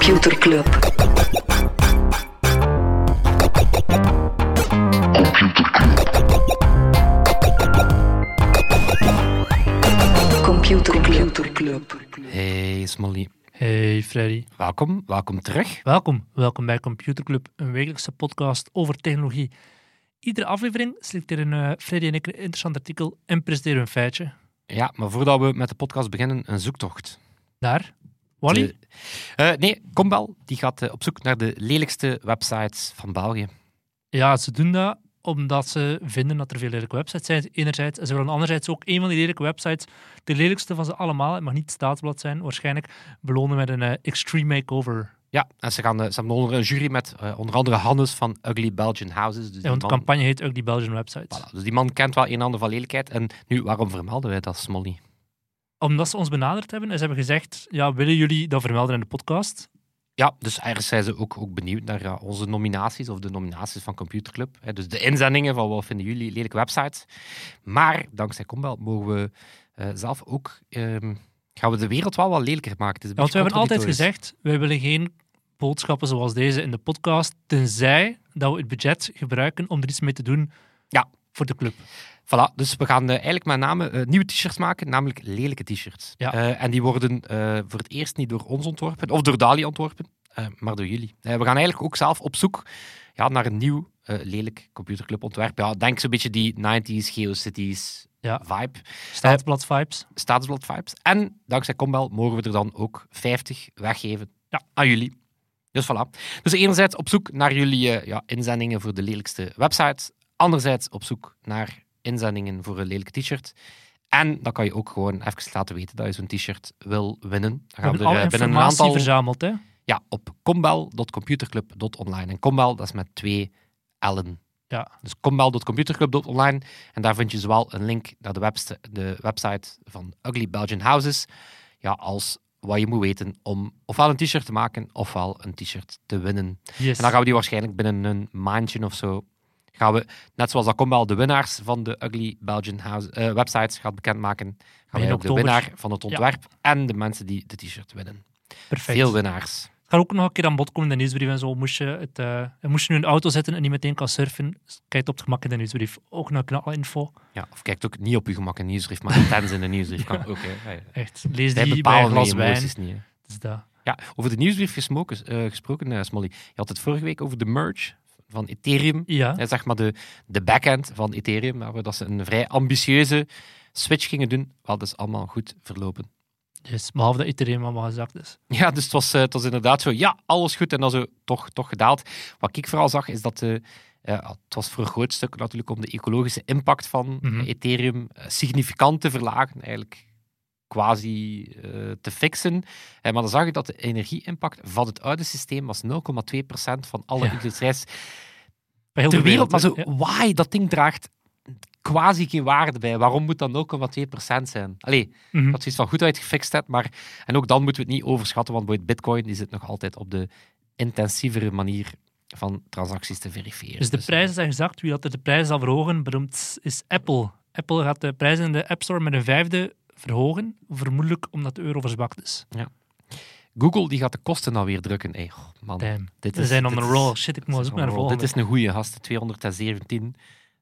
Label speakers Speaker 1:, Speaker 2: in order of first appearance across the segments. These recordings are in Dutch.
Speaker 1: Computer Club. Computer Club.
Speaker 2: Hey Smolly,
Speaker 3: Hey Freddy.
Speaker 2: welkom, welkom terug.
Speaker 3: Welkom. Welkom bij Computer Club, een wekelijkse podcast over technologie. Iedere aflevering selecteren uh, Freddy en ik een interessant artikel en presenteren we een feitje.
Speaker 2: Ja, maar voordat we met de podcast beginnen, een zoektocht.
Speaker 3: Daar, Wally.
Speaker 2: De- Eh, nee, Combel die gaat eh, op zoek naar de lelijkste websites van België.
Speaker 3: Ja, ze doen dat omdat ze vinden dat er veel lelijke websites zijn, enerzijds. En ze willen anderzijds ook een van die lelijke websites, de lelijkste van ze allemaal, het mag niet staatsblad zijn, waarschijnlijk belonen met een eh, extreme makeover.
Speaker 2: Ja, en ze, gaan, ze hebben onder een jury met onder andere Hannes van Ugly Belgian Houses. Dus,
Speaker 3: Ja, want de
Speaker 2: man,
Speaker 3: campagne heet Ugly Belgian Websites.
Speaker 2: voilà, dus die man kent wel een en ander van lelijkheid. En nu, waarom vermelden wij dat, Smolly?
Speaker 3: Omdat ze ons benaderd hebben en ze hebben gezegd, ja, willen jullie dat vermelden in de podcast?
Speaker 2: Ja, dus ergens zijn ze ook, ook benieuwd naar onze nominaties of de nominaties van Computer Club. Hè, dus de inzendingen van wat vinden jullie lelijke websites. Maar dankzij Combel mogen we eh, zelf ook ehm, gaan we de wereld wel wat lelijker maken.
Speaker 3: Ja, want we hebben altijd gezegd, wij willen geen boodschappen zoals deze in de podcast, tenzij dat we het budget gebruiken om er iets mee te doen
Speaker 2: Ja.
Speaker 3: voor de club.
Speaker 2: Voilà, dus we gaan eh, eigenlijk met name eh, nieuwe t-shirts maken, namelijk lelijke t-shirts.
Speaker 3: Ja.
Speaker 2: Eh, en die worden voor het eerst niet door ons ontworpen, of door Dali ontworpen, maar door jullie. We gaan eigenlijk ook zelf op zoek ja, naar een nieuw lelijk computerclub ontwerp. Ja, denk zo'n beetje die 90s GeoCities
Speaker 3: Ja.
Speaker 2: vibe.
Speaker 3: Staatsblad vibes.
Speaker 2: staatsblad vibes. En dankzij Combel mogen we er dan ook 50 weggeven ja, aan jullie. Dus voilà. Dus enerzijds op zoek naar jullie ja, inzendingen voor de lelijkste websites. Anderzijds op zoek naar inzendingen voor een lelijke t-shirt. En dan kan je ook gewoon even laten weten dat je zo'n t-shirt wil winnen. Dan gaan we er eh, binnen een aantal...
Speaker 3: verzameld. Hè?
Speaker 2: Ja, op combel.computerclub.online. En combel, dat is met twee L'en.
Speaker 3: Ja.
Speaker 2: Dus combel.computerclub.online. En daar vind je zowel een link naar de, de website van Ugly Belgian Houses, ja, als wat je moet weten om ofwel een t-shirt te maken, ofwel een t-shirt te winnen.
Speaker 3: Yes.
Speaker 2: En dan gaan we die waarschijnlijk binnen een maandje of zo, gaan we, net zoals dat Combel de winnaars van de Ugly Belgian House, eh, websites gaat bekendmaken, gaan wij ook de winnaar van het ontwerp en de mensen die de t-shirt winnen.
Speaker 3: Perfect.
Speaker 2: Veel winnaars.
Speaker 3: Het gaat ook nog een keer aan bod komen in de nieuwsbrief en zo. Moest je, het, eh, moest je nu in de auto zitten en niet meteen kan surfen, kijk op het gemak in de nieuwsbrief. Ook nog alle info.
Speaker 2: Ja, of kijkt ook niet op je gemak in de nieuwsbrief, maar intens in de nieuwsbrief kan ook. Hè.
Speaker 3: Echt, lees
Speaker 2: Wij
Speaker 3: die bij een glas
Speaker 2: die
Speaker 3: wijn.
Speaker 2: niet. Hè.
Speaker 3: Dus dat.
Speaker 2: Ja, over de nieuwsbrief gesproken, eh, gesproken eh, Smolly. Je had het vorige week over de merge van Ethereum.
Speaker 3: Ja,
Speaker 2: zeg maar de, de backend van Ethereum, waar dat ze een vrij ambitieuze switch gingen doen. Wel, dat is allemaal goed verlopen.
Speaker 3: yes, behalve dat Ethereum allemaal gezakt is.
Speaker 2: Ja, dus het was, eh, het was inderdaad zo, ja, alles goed en dan zo toch, toch gedaald. Wat ik vooral zag, is dat de, eh, het was voor een groot stuk natuurlijk om de ecologische impact van
Speaker 3: Mhm.
Speaker 2: Ethereum eh, significant te verlagen, eigenlijk quasi eh, te fixen. Eh, maar dan zag je dat de energieimpact van het oude systeem was 0,2% van alle
Speaker 3: Ja. Bij
Speaker 2: ter
Speaker 3: de
Speaker 2: wereld. Maar zo.
Speaker 3: Ja.
Speaker 2: why, dat ding draagt quasi geen waarde bij. Waarom moet dat 0,2% zijn? Allee,
Speaker 3: Mhm.
Speaker 2: dat is iets van goed uitgefixt hebt, maar... En ook dan moeten we het niet overschatten, want bijvoorbeeld bitcoin die zit nog altijd op de intensievere manier van transacties te verifiëren.
Speaker 3: Dus de prijzen zijn gezakt. Wie dat er de prijzen zal verhogen, beroemd is Apple. Apple gaat de prijzen in de App Store met een vijfde verhogen, vermoedelijk omdat de euro verzwakt is.
Speaker 2: Google die gaat de kosten alweer drukken. Hey, man,
Speaker 3: Damn.
Speaker 2: dit
Speaker 3: We
Speaker 2: is,
Speaker 3: zijn on
Speaker 2: is-
Speaker 3: roll. Shit, ik moet ook naar de volgende.
Speaker 2: Dit is een goede gast, 217.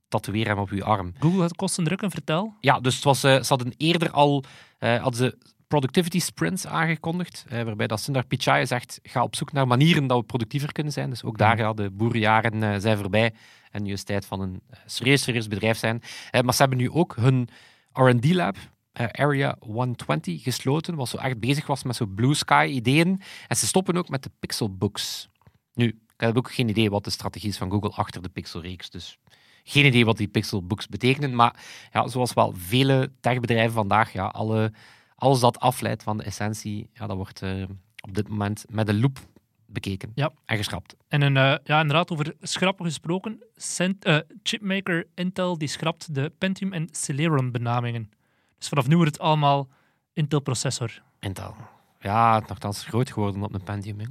Speaker 2: Tatoeëer hem op uw arm.
Speaker 3: Google gaat kosten drukken, vertel.
Speaker 2: Ja, dus het was, eh, ze hadden eerder al hadden ze productivity sprints aangekondigd, eh, waarbij dat Sundar Pichai zegt, ga op zoek naar manieren dat we productiever kunnen zijn. Dus ook daar, ja, de boerenjaren zijn voorbij en nu is het tijd van een serieus, serieus bedrijf zijn. Maar ze hebben nu ook hun R&D-lab, eh, Area 120, gesloten, wat zo echt bezig was met zo'n blue sky ideeën. En ze stoppen ook met de Pixelbooks. Nu, ik heb ook geen idee wat de strategie is van Google achter de Pixelreeks, dus geen idee wat die Pixelbooks betekenen, maar ja, zoals wel vele techbedrijven vandaag, ja, alle, alles dat afleidt van de essentie, ja, dat wordt eh, op dit moment met een loep bekeken
Speaker 3: Ja.
Speaker 2: en geschrapt.
Speaker 3: En een, eh, ja, inderdaad, over schrappen gesproken. Cent, eh, chipmaker Intel die schrapt de Pentium en Celeron benamingen. Dus vanaf nu wordt het allemaal Intel-processor.
Speaker 2: Intel. Ja, het is nogthans groot geworden op een Pentium. hè.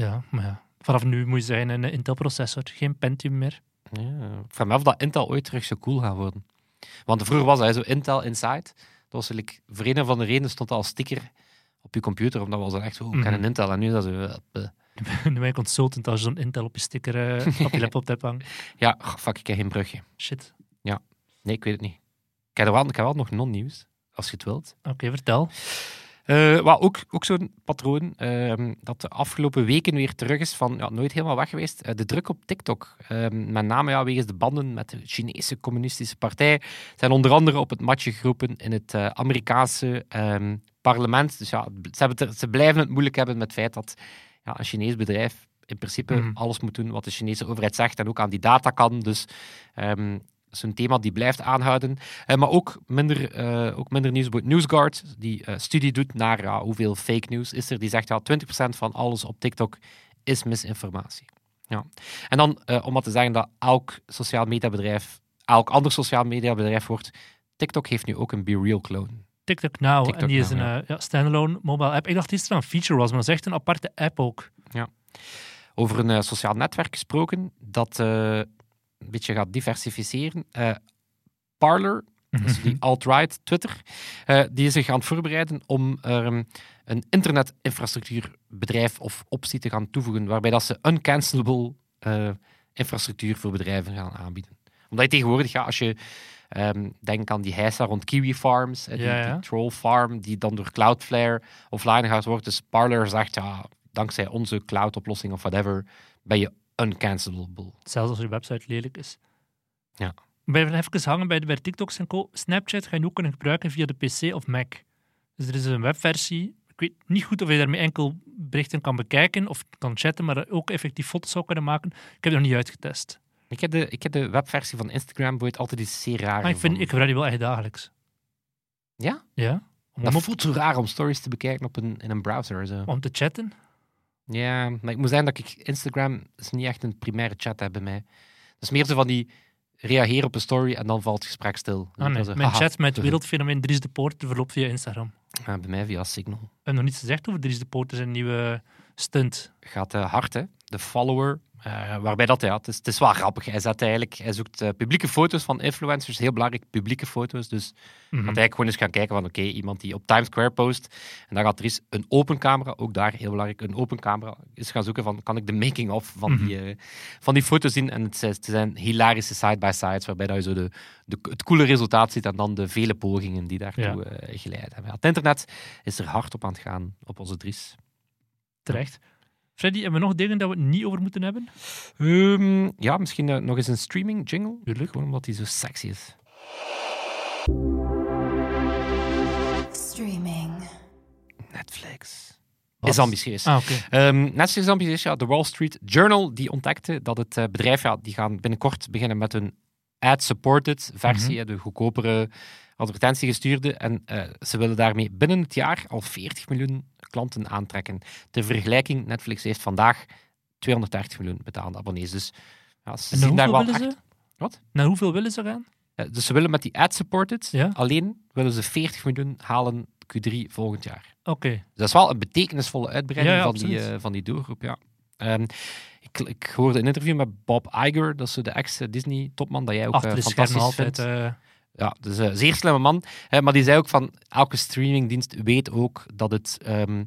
Speaker 3: Ja, maar ja. Vanaf nu moet je zeggen een Intel-processor, geen Pentium meer.
Speaker 2: Ja, ik vraag me af dat Intel ooit terug zo cool gaat worden. Want vroeger was hij zo Intel Inside. Dat was eigenlijk, voor een of andere reden stond dat als sticker op je computer. Omdat was dan echt zo, oh, ik
Speaker 3: Mhm.
Speaker 2: ken een Intel. En nu dat zo, eh, eh.
Speaker 3: Nu ben je consultant als je zo'n Intel op je sticker eh, op je laptop hebt hangen.
Speaker 2: ja, fuck, ik heb geen brugje.
Speaker 3: Shit.
Speaker 2: Nee, ik weet het niet. Ik heb, wel, ik heb wel nog non-nieuws, als je het wilt.
Speaker 3: Oké, vertel.
Speaker 2: Eh, wat ook, ook zo'n patroon ehm, dat de afgelopen weken weer terug is van ja, nooit helemaal weg geweest. Eh, de druk op TikTok, ehm, met name ja, wegens de banden met de Chinese Communistische Partij, zijn onder andere op het matje geroepen in het eh, Amerikaanse ehm, parlement. Dus ja, ze, hebben het ze blijven het moeilijk hebben met het feit dat ja, een Chinees bedrijf in principe
Speaker 3: Mhm.
Speaker 2: alles moet doen wat de Chinese overheid zegt en ook aan die data kan. Dus is een thema die blijft aanhouden. Eh, maar ook minder, eh, ook minder nieuws. NewsGuard, die eh, studie doet naar ja, hoeveel fake news is er. Die zegt ja, 20% van alles op TikTok is misinformatie. Ja. En dan om maar te zeggen dat elk sociaal mediabedrijf, elk ander sociaal mediabedrijf wordt, TikTok heeft nu ook een Be Real clone.
Speaker 3: TikTok Now.
Speaker 2: TikTok
Speaker 3: en die is een
Speaker 2: ja.
Speaker 3: ja, standalone mobile app. Ik dacht dat het een feature was, maar dat is echt een aparte app ook.
Speaker 2: Over een sociaal netwerk gesproken dat een beetje gaat diversificeren. Eh, Parler, dus die alt-right Twitter, eh, die is zich aan het voorbereiden om er een internetinfrastructuurbedrijf of optie te gaan toevoegen, waarbij dat ze uncancelable eh, infrastructuur voor bedrijven gaan aanbieden. Omdat je tegenwoordig, ja, als je ehm denkt aan die heisa rond Kiwi Farms, die,
Speaker 3: Ja, ja.
Speaker 2: die troll farm, die dan door Cloudflare offline gaat worden. Dus Parler zegt, ja, dankzij onze cloud-oplossing of whatever, ben je uncancelable.
Speaker 3: Zelfs als je website lelijk is.
Speaker 2: Ja.
Speaker 3: Blijven even hangen bij, de, bij TikToks en co. Snapchat ga je ook kunnen gebruiken via de PC of Mac. Dus er is een webversie. Ik weet niet goed of je daarmee enkel berichten kan bekijken of kan chatten, maar ook effectief foto's zou kunnen maken. Ik heb het nog niet uitgetest.
Speaker 2: Ik heb de, ik heb de webversie van Instagram bijvoorbeeld altijd iets zeer raar
Speaker 3: Maar ik, vind, ik gebruik die wel echt dagelijks.
Speaker 2: Ja?
Speaker 3: Ja? Om,
Speaker 2: Dat
Speaker 3: op,
Speaker 2: voelt zo raar om stories te bekijken op een, in een browser. Zo.
Speaker 3: om te chatten.
Speaker 2: Ja, maar ik moet zeggen dat ik Instagram is niet echt een primaire chat heb bij mij. Dat is meer zo van die reageren op een story en dan valt het gesprek stil.
Speaker 3: Ah, nee. Mijn chat met wereldfenomeen Dries de Poort verloopt via Instagram.
Speaker 2: Ja, bij mij via Signal.
Speaker 3: Hebben nog niets gezegd over Dries de Poort, zijn nieuwe stunt.
Speaker 2: Gaat eh, hard, hè? De follower. Eh, waarbij dat, ja, het is, het is wel grappig. Hij, zet eigenlijk, hij zoekt eh, publieke foto's van influencers, heel belangrijk, publieke foto's. Dus
Speaker 3: Mhm.
Speaker 2: gaat eigenlijk gewoon eens gaan kijken van, oké, iemand die op Times Square post, en dan gaat er eens een open camera, ook daar heel belangrijk, een open camera, eens gaan zoeken van, kan ik de making-of van,
Speaker 3: Mhm.
Speaker 2: die, eh, van die foto's zien? En het, zijn- het zijn hilarische side-by-sides, waarbij dat je zo de, de, het coole resultaat ziet en dan de vele pogingen die daartoe geleid hebben. Ja, het internet is er hard op aan het gaan, op onze Dries.
Speaker 3: Terecht. Freddy, hebben we nog dingen dat we het niet over moeten hebben?
Speaker 2: Ehm, ja, misschien eh, nog eens een streaming jingle.
Speaker 3: Tuurlijk.
Speaker 2: Gewoon omdat hij zo sexy is.
Speaker 4: Streaming.
Speaker 2: Netflix.
Speaker 3: Wat?
Speaker 2: Is ambitieus.
Speaker 3: Ah, oké.
Speaker 2: Ehm, Netflix is ambitieus. Ja, de Wall Street Journal die ontdekte dat het eh, bedrijf, ja, die gaan binnenkort beginnen met een ad-supported versie,
Speaker 3: Mhm.
Speaker 2: de goedkopere advertentiegestuurde. En eh, ze willen daarmee binnen het jaar al 40 miljoen klanten aantrekken. Ter vergelijking, Netflix heeft vandaag 230 miljoen betaalde abonnees. Dus ja, ze zien daar
Speaker 3: hoeveel
Speaker 2: wel
Speaker 3: willen
Speaker 2: echt...
Speaker 3: ze?
Speaker 2: Wat?
Speaker 3: Naar hoeveel willen ze gaan?
Speaker 2: Eh, Dus ze willen met die ad-supported,
Speaker 3: Ja.
Speaker 2: alleen willen ze 40 miljoen halen Q3 volgend jaar.
Speaker 3: Oké.
Speaker 2: Dus dat is wel een betekenisvolle uitbreiding
Speaker 3: Ja,
Speaker 2: van, die, eh, van die doelgroep. Ja. Ehm, ik, ik hoorde een interview met Bob Iger, dat is de ex-Disney-topman, dat jij ook
Speaker 3: Achter
Speaker 2: eh,
Speaker 3: de
Speaker 2: fantastisch
Speaker 3: altijd.
Speaker 2: vindt.
Speaker 3: eh,
Speaker 2: Ja, dus een zeer slimme man. Eh, maar die zei ook van, elke streamingdienst weet ook dat het ehm,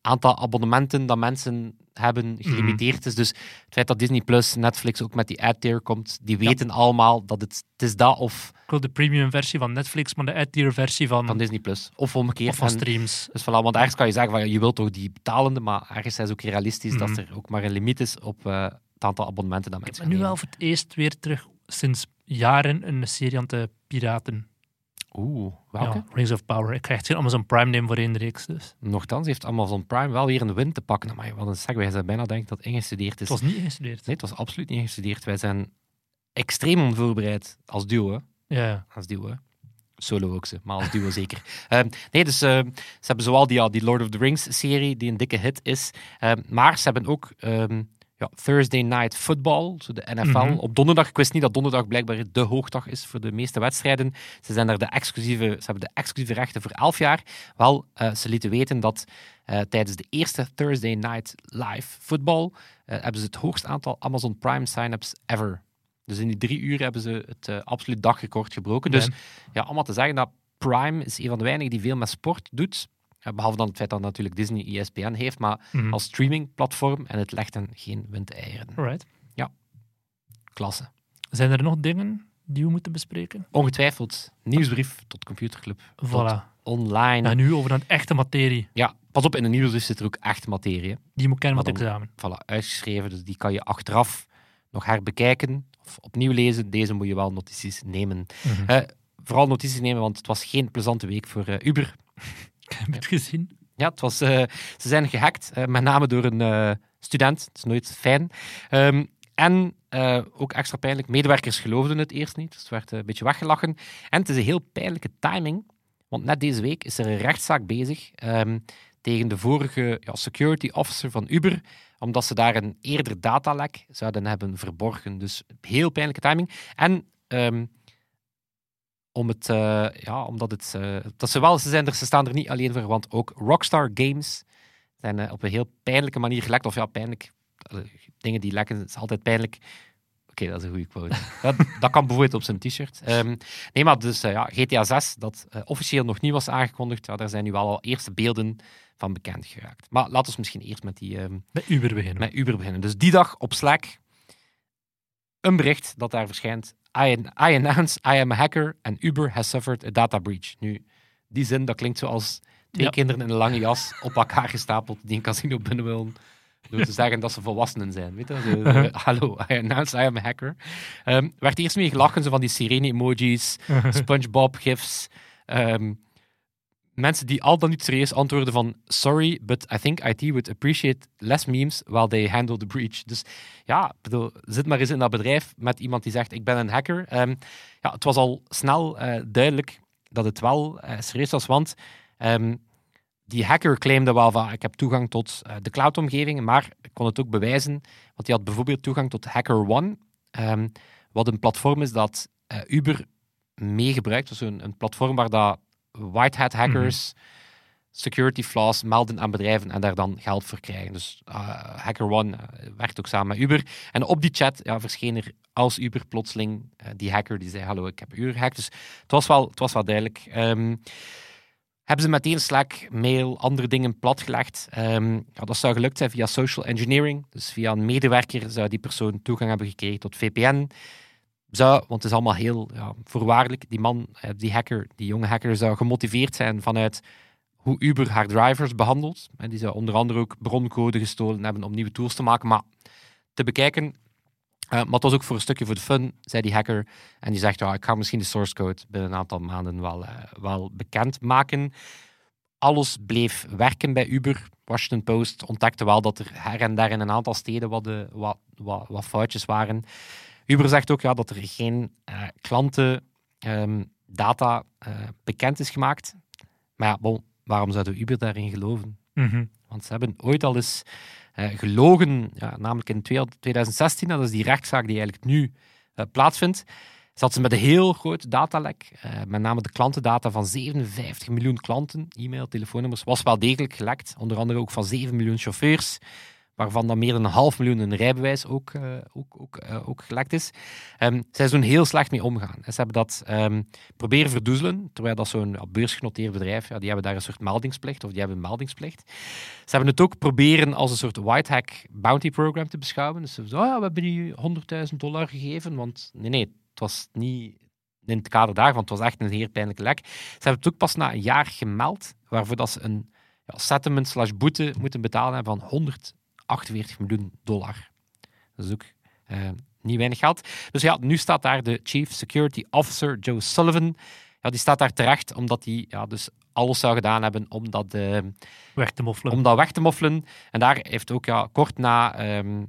Speaker 2: aantal abonnementen dat mensen hebben gelimiteerd is. Dus het feit dat Disney Plus, Netflix ook met die ad-tier komt, die weten allemaal dat het, het is dat of
Speaker 3: ik wil de premium versie van Netflix, maar de ad-tier versie van,
Speaker 2: van Disney Plus. Of omgekeerd.
Speaker 3: of van
Speaker 2: En-
Speaker 3: streams.
Speaker 2: Dus voilà, want ergens kan je zeggen van je wilt toch die betalende, maar ergens is het ook realistisch dat
Speaker 3: Mhm.
Speaker 2: er ook maar een limiet is op eh, het aantal abonnementen dat
Speaker 3: Ik
Speaker 2: mensen
Speaker 3: ben nu wel voor het eerst weer terug sinds jaren een serie aan te piraten.
Speaker 2: Oeh, welke?
Speaker 3: Ja, Rings of Power. Ik krijg het geen Amazon Prime nemen voor één reeks. Dus.
Speaker 2: Nochtans heeft Amazon Prime wel weer een win te pakken. Maar wat een sec, wij zijn bijna denk dat ingestudeerd is.
Speaker 3: Het was niet ingestudeerd.
Speaker 2: Nee, het was absoluut niet ingestudeerd. Wij zijn extreem onvoorbereid als duo.
Speaker 3: Ja.
Speaker 2: Als duo, hè. Solo ook ze, maar als duo zeker. Ehm, nee, dus eh, ze hebben zowel die, ja, die Lord of the Rings-serie, die een dikke hit is. ehm, maar ze hebben ook ehm, ja, Thursday Night Football, zo de NFL.
Speaker 3: Mhm.
Speaker 2: Op donderdag, ik wist niet dat donderdag blijkbaar de hoogdag is voor de meeste wedstrijden. Ze, zijn daar de exclusieve, ze hebben de exclusieve rechten voor 11 jaar. Wel, eh, ze lieten weten dat eh, tijdens de eerste Thursday Night Live Football eh, hebben ze het hoogste aantal Amazon Prime sign-ups ever. Dus in die drie uur hebben ze het absoluut dagrecord gebroken. Dus
Speaker 3: Ja.
Speaker 2: ja, allemaal te zeggen dat Prime is een van de weinigen die veel met sport doet. Ja, behalve dan het feit dat natuurlijk Disney ESPN heeft, maar
Speaker 3: Mhm.
Speaker 2: als streamingplatform en het legt hen geen windeieren.
Speaker 3: Alright.
Speaker 2: Klasse.
Speaker 3: Zijn er nog dingen die we moeten bespreken?
Speaker 2: Ongetwijfeld. Nieuwsbrief tot Computerclub.
Speaker 3: Voilà.
Speaker 2: Online.
Speaker 3: En nu over een echte materie.
Speaker 2: Ja, pas op, in de nieuwsbrief zit er ook echt materie. hè.
Speaker 3: Die moet kennen met
Speaker 2: dan-
Speaker 3: examen.
Speaker 2: Voilà, uitgeschreven, dus die kan je achteraf nog herbekijken of opnieuw lezen. Deze moet je wel notities nemen.
Speaker 3: Mhm.
Speaker 2: Eh, vooral notities nemen, want het was geen plezante week voor eh, Uber.
Speaker 3: Heb het gezien.
Speaker 2: Ja, het was, eh, ze zijn gehackt, eh, met name door een eh, student. Dat is nooit fijn. Ehm, en ook extra pijnlijk, medewerkers geloofden het eerst niet. Dus het werd een beetje weggelachen. En het is een heel pijnlijke timing, want net deze week is er een rechtszaak bezig ehm, tegen de vorige ja, security officer van Uber, omdat ze daar een eerder datalek zouden hebben verborgen. Dus heel pijnlijke timing. En ehm, om het, eh, ja, omdat het, eh, dat ze wel, ze, zijn er, ze staan er niet alleen voor, want ook Rockstar Games zijn eh, op een heel pijnlijke manier gelekt. Of ja, pijnlijk. dingen die lekken, is altijd pijnlijk. Oké, dat is een goede quote. dat, dat kan bijvoorbeeld op zijn t-shirt. Ehm, nee, maar dus ja, GTA 6, dat officieel nog niet was aangekondigd, ja, daar zijn nu wel al eerste beelden van bekend geraakt. Maar laten we misschien eerst met, die, ehm,
Speaker 3: Met Uber beginnen.
Speaker 2: met Uber beginnen. Dus die dag op Slack een bericht dat daar verschijnt. I, I announce I am a hacker and Uber has suffered a data breach. Nu, die zin, dat klinkt zoals twee
Speaker 3: Ja.
Speaker 2: kinderen in een lange jas op elkaar gestapeld die een casino binnen willen. Door te zeggen dat ze volwassenen zijn. Weet je? Zo, eh, Hallo, I announce I am a hacker. Ehm werd eerst mee gelachen, zo van die sirene-emojis, SpongeBob-gifs. Ehm, mensen die al dan niet serieus antwoorden van sorry, but I think IT would appreciate less memes while they handle the breach. Dus ja, bedoel, zit maar eens in dat bedrijf met iemand die zegt ik ben een hacker. Ehm, ja, het was al snel eh, duidelijk dat het wel eh, serieus was, want ehm, die hacker claimde wel van ik heb toegang tot eh, de cloud-omgeving, maar ik kon het ook bewijzen, want hij had bijvoorbeeld toegang tot HackerOne, ehm, wat een platform is dat Uber meegebruikt. Dus een, een platform waar dat white hat hackers security flaws melden aan bedrijven en daar dan geld voor krijgen. Dus eh, HackerOne eh, werkt ook samen met Uber. En op die chat ja, verscheen er als Uber plotseling eh, die hacker die zei hallo, ik heb Uber gehackt. Dus het was wel, het was wel duidelijk. Ehm, hebben ze meteen Slack, mail, andere dingen platgelegd. Ehm, ja, dat zou gelukt zijn via social engineering. Dus via een medewerker zou die persoon toegang hebben gekregen tot VPN. Zou, want het is allemaal heel ja, voorwaardelijk. Die man, eh, die hacker, die jonge hacker, zou gemotiveerd zijn vanuit hoe Uber haar drivers behandelt. En die zou onder andere ook broncode gestolen hebben om nieuwe tools te maken. Maar te bekijken. eh, maar het was ook voor een stukje voor de fun, zei die hacker. En die zegt, ja, ik ga misschien de source code binnen een aantal maanden wel, eh, wel bekend maken. Alles bleef werken bij Uber. Washington Post ontdekte wel dat er her en daar in een aantal steden wat, wat, wat foutjes waren. Uber zegt ook ja, dat er geen eh, klantendata eh, bekend is gemaakt. Maar ja, bon, waarom zouden Uber daarin geloven?
Speaker 3: Mhm.
Speaker 2: Want ze hebben ooit al eens eh, gelogen, ja, namelijk in 2016, dat is die rechtszaak die eigenlijk nu plaatsvindt. Zat ze met een heel groot datalek, met name de klantendata van 57 miljoen klanten, e-mail, telefoonnummers, was wel degelijk gelekt. Onder andere ook van 7 miljoen chauffeurs, waarvan dan meer dan een half miljoen een rijbewijs ook, eh, ook, ook, eh, ook gelekt is. Ehm, zij zijn heel slecht mee omgaan. Ze hebben dat ehm, proberen verdoezelen, terwijl dat zo'n beursgenoteerd bedrijf, ja, die hebben daar een soort meldingsplicht, of die hebben een meldingsplicht. Ze hebben het ook proberen als een soort white hack bounty program te beschouwen. Dus ze zo, oh we hebben die 100.000 dollar gegeven, want nee, nee, het was niet in het kader daarvan, het was echt een heel pijnlijke lek. Ze hebben het ook pas na een jaar gemeld, waarvoor dat ze een ja, settlement slash boete moeten betalen van 148 miljoen dollar. Dat is ook eh, niet weinig geld. Dus ja, nu staat daar de Chief Security Officer, Joe Sullivan. Ja, die staat daar terecht omdat hij ja, dus alles zou gedaan hebben om dat, eh,
Speaker 3: Weg te moffelen.
Speaker 2: om dat weg te moffelen. En daar heeft ook ja, kort na ehm,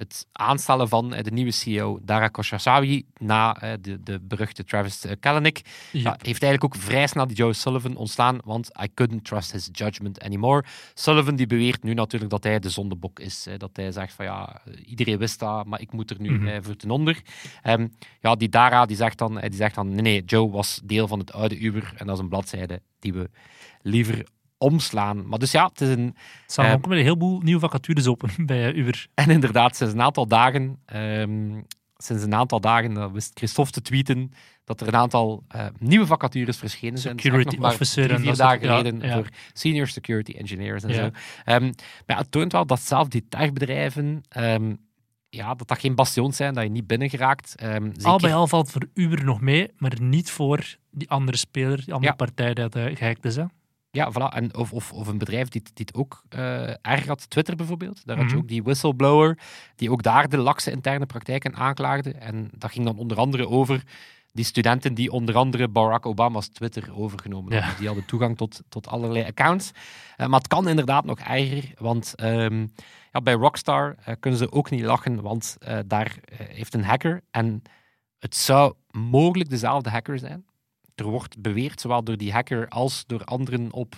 Speaker 2: het aanstellen van eh, de nieuwe CEO, Dara Khosrowshahi, na eh, de, de beruchte Travis eh, Kalanick, heeft eigenlijk ook vrij snel die Joe Sullivan ontslaan, want I couldn't trust his judgment anymore. Sullivan die beweert nu natuurlijk dat hij de zondebok is. Dat hij zegt van ja, iedereen wist dat, maar ik moet er nu
Speaker 3: Mhm.
Speaker 2: voor ten onder. Ehm, ja, die Dara die zegt, dan, die zegt dan, nee, nee, Joe was deel van het oude Uber en dat is een bladzijde die we liever omslaan. Maar dus ja, het is een,
Speaker 3: Er staan
Speaker 2: Eh,
Speaker 3: ook met een heleboel nieuwe vacatures open bij eh, Uber.
Speaker 2: en inderdaad, sinds een aantal dagen ehm, sinds een aantal dagen, dat wist Christophe te tweeten, dat er een aantal eh, nieuwe vacatures verschenen zijn. Het
Speaker 3: Security officer
Speaker 2: drie,
Speaker 3: en
Speaker 2: vier dagen geleden
Speaker 3: ja.
Speaker 2: voor senior security engineers en
Speaker 3: Ja.
Speaker 2: zo. Ehm, maar ja, het toont wel dat zelf die techbedrijven, ehm, ja, dat dat geen bastions zijn, dat je niet binnen geraakt. Zeker-
Speaker 3: Al bij al valt voor Uber nog mee, maar niet voor die andere speler, die andere partij dat uh, gehackt is. Hè?
Speaker 2: Ja, voilà. En of, of, of een bedrijf die, het- die het ook eh, erg had, Twitter bijvoorbeeld. Daar had je
Speaker 3: Mhm.
Speaker 2: ook die whistleblower, die ook daar de lakse interne praktijken aanklaagde. En dat ging dan onder andere over die studenten die onder andere Barack Obama's Twitter overgenomen hadden.
Speaker 3: Ja.
Speaker 2: Die hadden toegang tot, tot allerlei accounts. Eh, maar het kan inderdaad nog erger, want ehm, ja, bij Rockstar eh, kunnen ze ook niet lachen, want daar heeft een hacker en het zou mogelijk dezelfde hacker zijn. Er wordt beweerd, zowel door die hacker als door anderen op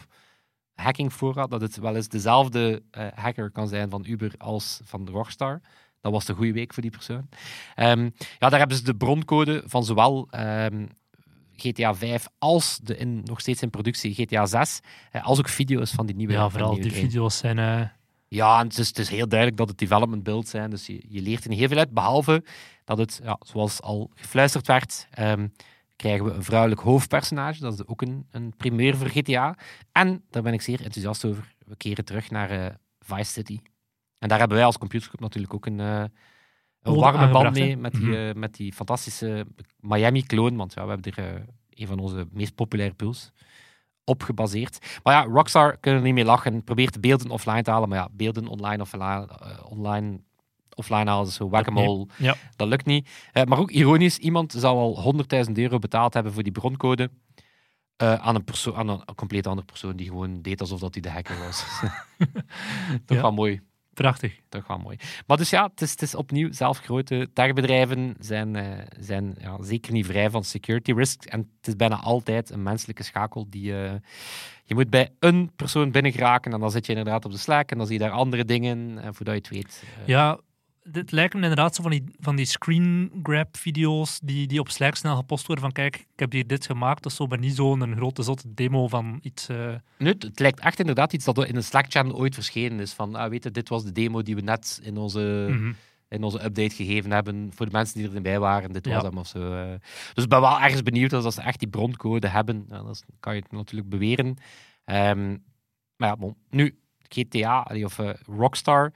Speaker 2: hackingfora, dat het wel eens dezelfde eh, hacker kan zijn van Uber als van Rockstar. Dat was de goede week voor die persoon. Ehm, ja, daar hebben ze de broncode van zowel ehm, GTA 5 als de in, nog steeds in productie GTA 6, eh, als ook video's van die nieuwe
Speaker 3: Ja, vooral die video's zijn... eh,
Speaker 2: Ja, en het is, het is heel duidelijk dat het development build zijn, dus je, je leert er niet heel veel uit, behalve dat het, ja, zoals al gefluisterd werd, ehm, krijgen we een vrouwelijk hoofdpersonage. Dat is ook een, een primeur voor GTA. En daar ben ik zeer enthousiast over. We keren terug naar eh, Vice City. En daar hebben wij als Computerclub natuurlijk ook een, eh, een warme band mee
Speaker 3: hè?
Speaker 2: met die,
Speaker 3: Mhm.
Speaker 2: eh, met die fantastische Miami-clone. Want ja, we hebben er een van onze meest populaire pools op gebaseerd. Maar ja, Rockstar kunnen er niet mee lachen. Probeert de beelden offline te halen. Maar ja, beelden online eh, online, offline halen is zo.
Speaker 3: Ja.
Speaker 2: Dat lukt niet. Eh, maar ook ironisch, iemand zou al 100.000 euro betaald hebben voor die broncode. eh, aan, een persoon, aan een, compleet andere persoon die gewoon deed alsof dat hij de hacker was. Toch
Speaker 3: Ja.
Speaker 2: wel mooi.
Speaker 3: prachtig.
Speaker 2: Toch wel mooi. Maar dus ja, het is, het is opnieuw, zelf grote techbedrijven zijn, eh, zijn ja, zeker niet vrij van security risks. En het is bijna altijd een menselijke schakel die... eh, je moet bij een persoon binnen geraken en dan zit je inderdaad op de Slack en dan zie je daar andere dingen. En voordat je het weet...
Speaker 3: Ja, dit lijkt me inderdaad zo van die, van die screen grab video's die, die op Slack snel gepost worden van kijk, ik heb hier dit gemaakt, of zo, maar niet zo'n grote zotte demo van iets... eh,
Speaker 2: Nee, het lijkt echt inderdaad iets dat in een Slack-channel ooit verschenen is. Van, ah, weet je, dit was de demo die we net in onze,
Speaker 3: mhm.
Speaker 2: in onze update gegeven hebben voor de mensen die erbij waren. Dit was
Speaker 3: Ja.
Speaker 2: hem of zo. eh. Dus ik ben wel ergens benieuwd als ze echt die broncode hebben. Ja, dat kan je het natuurlijk beweren. Ehm, maar ja, bon. nu, GTA of eh, Rockstar,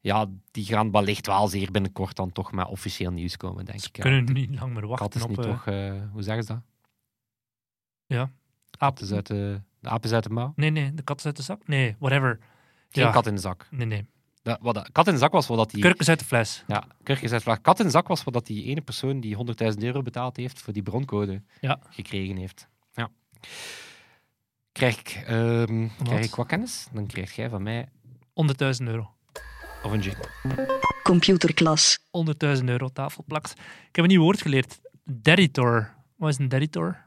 Speaker 2: ja, die gaan wellicht wel zeer binnenkort dan toch met officieel nieuws komen, denk ik.
Speaker 3: Ze
Speaker 2: ja.
Speaker 3: kunnen niet lang meer
Speaker 2: Kat
Speaker 3: wachten
Speaker 2: is
Speaker 3: op...
Speaker 2: niet
Speaker 3: eh,
Speaker 2: toch, eh, hoe zeggen ze dat?
Speaker 3: Ja.
Speaker 2: Kat is uit de, de aap is uit de mouw.
Speaker 3: Nee, nee, de kat is uit de zak? Nee, whatever.
Speaker 2: Geen
Speaker 3: Ja.
Speaker 2: kat in de zak.
Speaker 3: Nee, nee.
Speaker 2: Wat, dat- kat in de zak was wat dat die...
Speaker 3: Kurk is uit de fles.
Speaker 2: Ja, Kurk is uit vlag. Kat in de zak was wat dat die ene persoon die 100.000 euro betaald heeft voor die broncode
Speaker 3: Ja.
Speaker 2: gekregen heeft. Ja. Krijg ik, ehm, krijg ik wat kennis? Dan krijg jij van mij
Speaker 3: 100.000 euro.
Speaker 2: Of een jingle.
Speaker 1: Computerklas.
Speaker 3: 100.000 euro tafelplakt. Ik heb een nieuw woord geleerd. Deditor. Wat is een deditor?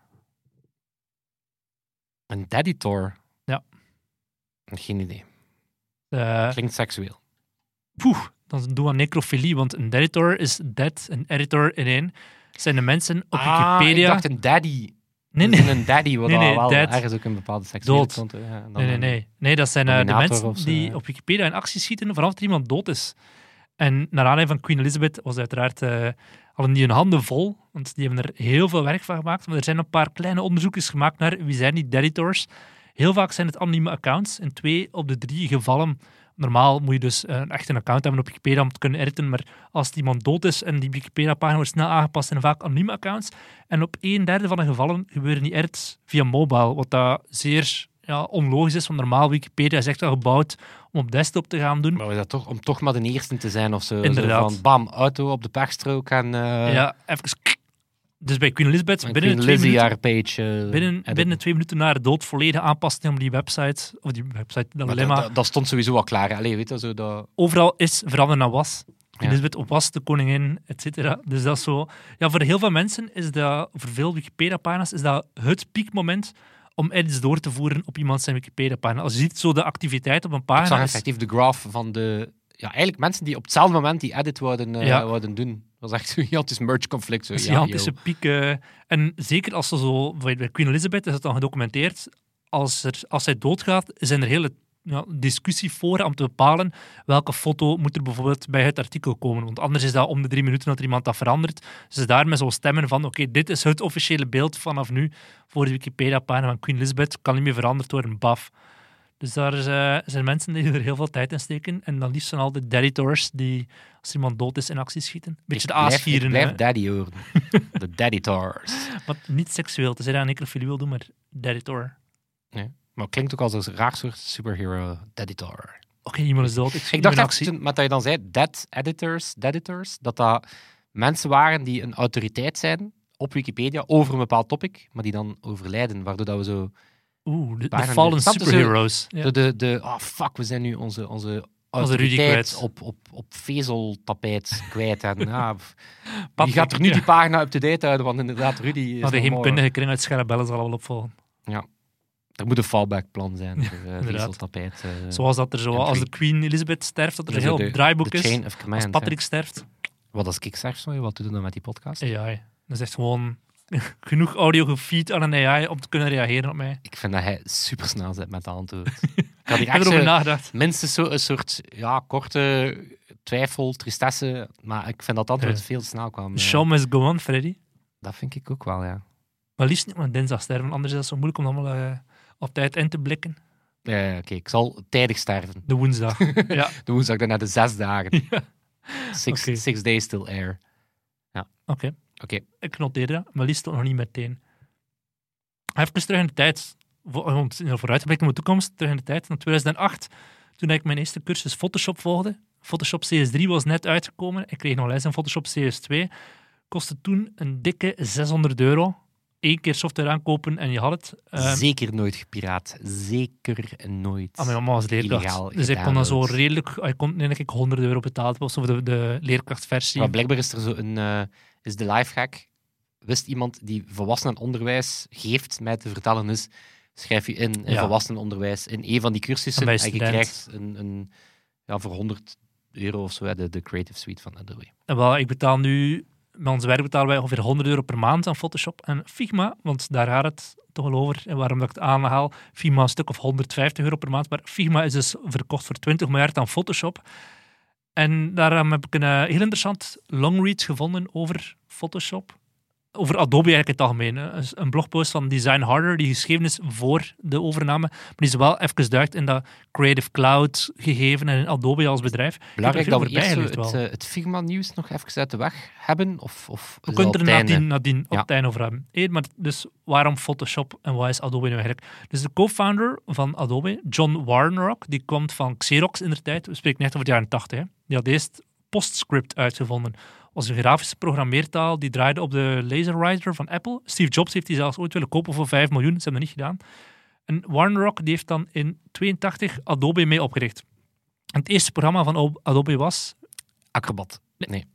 Speaker 2: Een deditor?
Speaker 3: Ja.
Speaker 2: Geen idee.
Speaker 3: Eh
Speaker 2: Klinkt seksueel.
Speaker 3: poeh, dan doen we aan necrofilie, want een deditor is dead, een editor in één. Zijn de mensen op
Speaker 2: Ah,
Speaker 3: Wikipedia...
Speaker 2: ik dacht een daddy.
Speaker 3: Nee,
Speaker 2: Dat is
Speaker 3: nee,
Speaker 2: Een daddy, wat
Speaker 3: Nee, nee,
Speaker 2: wel
Speaker 3: dad.
Speaker 2: ergens ook een bepaalde seksuele
Speaker 3: Dood.
Speaker 2: ja,
Speaker 3: nee, nee, nee. Nee, dat zijn eh, de mensen
Speaker 2: zo,
Speaker 3: die
Speaker 2: ja.
Speaker 3: op Wikipedia in actie schieten vanaf er iemand dood is. En naar aanleiding van Queen Elizabeth was uiteraard eh hadden die hun handen vol, want die hebben er heel veel werk van gemaakt. Maar er zijn een paar kleine onderzoekjes gemaakt naar wie zijn die deditors. Heel vaak zijn het anonieme accounts. In twee op de drie gevallen, normaal moet je dus echt een account hebben op Wikipedia om te kunnen editen, maar als iemand dood is en die Wikipedia-pagina wordt snel aangepast, zijn vaak anonieme accounts. En op een derde van de gevallen gebeuren die edits via mobile, wat dat zeer ja, onlogisch is, want normaal Wikipedia is echt wel gebouwd om op desktop te gaan doen.
Speaker 2: Maar is dat toch, om toch maar de eerste te zijn of zo? Zo
Speaker 3: Inderdaad.
Speaker 2: van bam, auto op de pechstrook en... eh
Speaker 3: ja, even... Dus bij Queen Elizabeth,
Speaker 2: en
Speaker 3: binnen
Speaker 2: Queen
Speaker 3: twee minuten...
Speaker 2: page... eh,
Speaker 3: Binnen, twee minuten na haar dood volledig aanpassen om die website, of die website, dat
Speaker 2: Maar
Speaker 3: lemma.
Speaker 2: dat, dat, dat stond sowieso al klaar. Allee, weet je, zo dat...
Speaker 3: Overal is veranderd naar was.
Speaker 2: Ja.
Speaker 3: Elizabeth op was, de koningin, et cetera. Dus dat is zo... Ja, voor heel veel mensen is dat, voor veel Wikipedia-pagina's, is dat het piekmoment om edits door te voeren op iemand zijn Wikipedia-pagina. Als je ziet zo de activiteit op een
Speaker 2: Ik zag
Speaker 3: pagina... is-
Speaker 2: effectief de graph van de... Ja, eigenlijk mensen die op hetzelfde moment die edit wouden, eh,
Speaker 3: Ja.
Speaker 2: wouden doen. Dat was echt zo'n gigantisch merge conflict. Zo.
Speaker 3: Dus
Speaker 2: Ja,
Speaker 3: gigantische
Speaker 2: yo.
Speaker 3: piek. eh, en zeker als ze zo, bij Queen Elizabeth is het dan gedocumenteerd, als, er, als zij doodgaat, zijn er hele ja, discussieforum om te bepalen welke foto moet er bijvoorbeeld bij het artikel komen. Want anders is dat om de drie minuten dat er iemand dat verandert. Dus daarmee zo stemmen van, oké, dit is het officiële beeld vanaf nu voor de Wikipedia-pagina van Queen Elizabeth. Kan niet meer veranderd worden, baf. Dus daar eh, zijn mensen die er heel veel tijd in steken. En dan liefst zijn al de editors die, als iemand dood is, in actie schieten. Beetje de aasgieren.
Speaker 2: Ik blijf
Speaker 3: hè.
Speaker 2: daddy horen. De daddy tars.
Speaker 3: Wat niet seksueel te zijn aan necrofilie wil doen, maar editor.
Speaker 2: Maar het klinkt ook als een raar soort superhero deditor.
Speaker 3: Oké, iemand is dood. Ik,
Speaker 2: Ik dacht echt, toen, met dat je dan zei, dead editors, editors, dat dat mensen waren die een autoriteit zijn op Wikipedia over een bepaald topic, maar die dan overlijden, waardoor dat we zo...
Speaker 3: Oeh, de, fallen superheroes. Ja.
Speaker 2: De, de, de oh fuck, we zijn nu onze, onze
Speaker 3: Rudy
Speaker 2: autoriteit
Speaker 3: kwijt.
Speaker 2: op, op, op vezeltapijt kwijt. En, ja,
Speaker 3: Patrick,
Speaker 2: gaat er nu
Speaker 3: ja.
Speaker 2: die pagina up-to-date houden? Want inderdaad, Rudy is
Speaker 3: Maar de
Speaker 2: nog
Speaker 3: heemkundige kring uit Scherabellen zal al wel opvolgen.
Speaker 2: Er moet een fallback-plan zijn voor uh,
Speaker 3: inderdaad.
Speaker 2: vezeltapijt. eh,
Speaker 3: Zoals dat er zo, als de Queen Elizabeth sterft, dat er een heel
Speaker 2: de-
Speaker 3: draaiboek
Speaker 2: de
Speaker 3: is.
Speaker 2: chain of command.
Speaker 3: Als
Speaker 2: hè.
Speaker 3: Patrick sterft,
Speaker 2: Wat als ik zeg, sorry, wat doe je dan met die podcast?
Speaker 3: AI. Dat is echt gewoon genoeg audio gefeed aan een AI om te kunnen reageren op mij.
Speaker 2: Ik vind dat hij super snel zit met de antwoord. ik had hier echt
Speaker 3: erover nagedacht.
Speaker 2: minstens zo een soort ja, korte twijfel, tristesse, maar ik vind dat antwoord
Speaker 3: Ja.
Speaker 2: veel te snel kwam. Eh.
Speaker 3: show must go on, Freddy.
Speaker 2: Dat vind ik ook wel, ja.
Speaker 3: Maar liefst niet op dinsdag sterven, anders is dat zo moeilijk om allemaal eh, op tijd in te blikken.
Speaker 2: Ja, ja, Oké, ik zal tijdig sterven.
Speaker 3: De woensdag. ja,
Speaker 2: De woensdag daarna de zes dagen.
Speaker 3: Ja.
Speaker 2: Six,
Speaker 3: Oké.
Speaker 2: six days till air.
Speaker 3: oké.
Speaker 2: Oké.
Speaker 3: Ik noteer dat, maar liefst nog niet meteen. Even terug in de tijd, om vooruit te blikken op de toekomst, terug in de tijd, naar 2008, toen ik mijn eerste cursus Photoshop volgde. Photoshop CS3 was net uitgekomen. Ik kreeg nog les in Photoshop CS2. Kostte toen een dikke 600 euro. Eén keer software aankopen en je had het. Eh,
Speaker 2: Zeker nooit gepiraat. Zeker nooit.
Speaker 3: Ah, mijn mama was leerkracht. Dus ik kon dan zo redelijk... Ik kon denk ik 100 euro betaald de, de leerkrachtversie.
Speaker 2: Maar blijkbaar is er zo een... eh, is de lifehack... Wist iemand die volwassenenonderwijs geeft mij te vertellen is... Schrijf je in in
Speaker 3: Ja.
Speaker 2: volwassenenonderwijs in een van die cursussen
Speaker 3: En
Speaker 2: en je krijgt een, een, ja, voor 100 euro of zo de, de Creative Suite van Adobe.
Speaker 3: En wel, ik betaal nu... Met ons werk betalen wij ongeveer 100 euro per maand aan Photoshop. En Figma, want daar gaat het toch wel over. En waarom dat ik het aanhaal, Figma een stuk of 150 euro per maand. Maar Figma is dus verkocht voor 20 miljard aan Photoshop. En daarom heb ik een eh, heel interessant longread gevonden over Photoshop. Over Adobe eigenlijk in het algemeen. hè. Een- blogpost van Design Harder, die geschreven is voor de overname. Maar die is wel even duikt in dat Creative Cloud gegeven en in Adobe als bedrijf.
Speaker 2: Belangrijk dat we eerst het,
Speaker 3: wel.
Speaker 2: eh, het Figma-nieuws nog even uit de weg hebben. Of, of
Speaker 3: We
Speaker 2: is
Speaker 3: kunnen er
Speaker 2: het
Speaker 3: nadien, nadien op
Speaker 2: Ja.
Speaker 3: het einde over hebben. Eén, maar dus waarom Photoshop en wat is Adobe nu eigenlijk? Dus de co-founder van Adobe, John Warnock, die komt van Xerox in de tijd. We spreken net over de jaren 80. Hè. Die had eerst PostScript uitgevonden. Was een grafische programmeertaal die draaide op de LaserWriter van Apple. Steve Jobs heeft die zelfs ooit willen kopen voor 5 miljoen. Ze hebben dat niet gedaan. En Warnock die heeft dan in 82 Adobe mee opgericht. En het eerste programma van Adobe was
Speaker 2: Acrobat.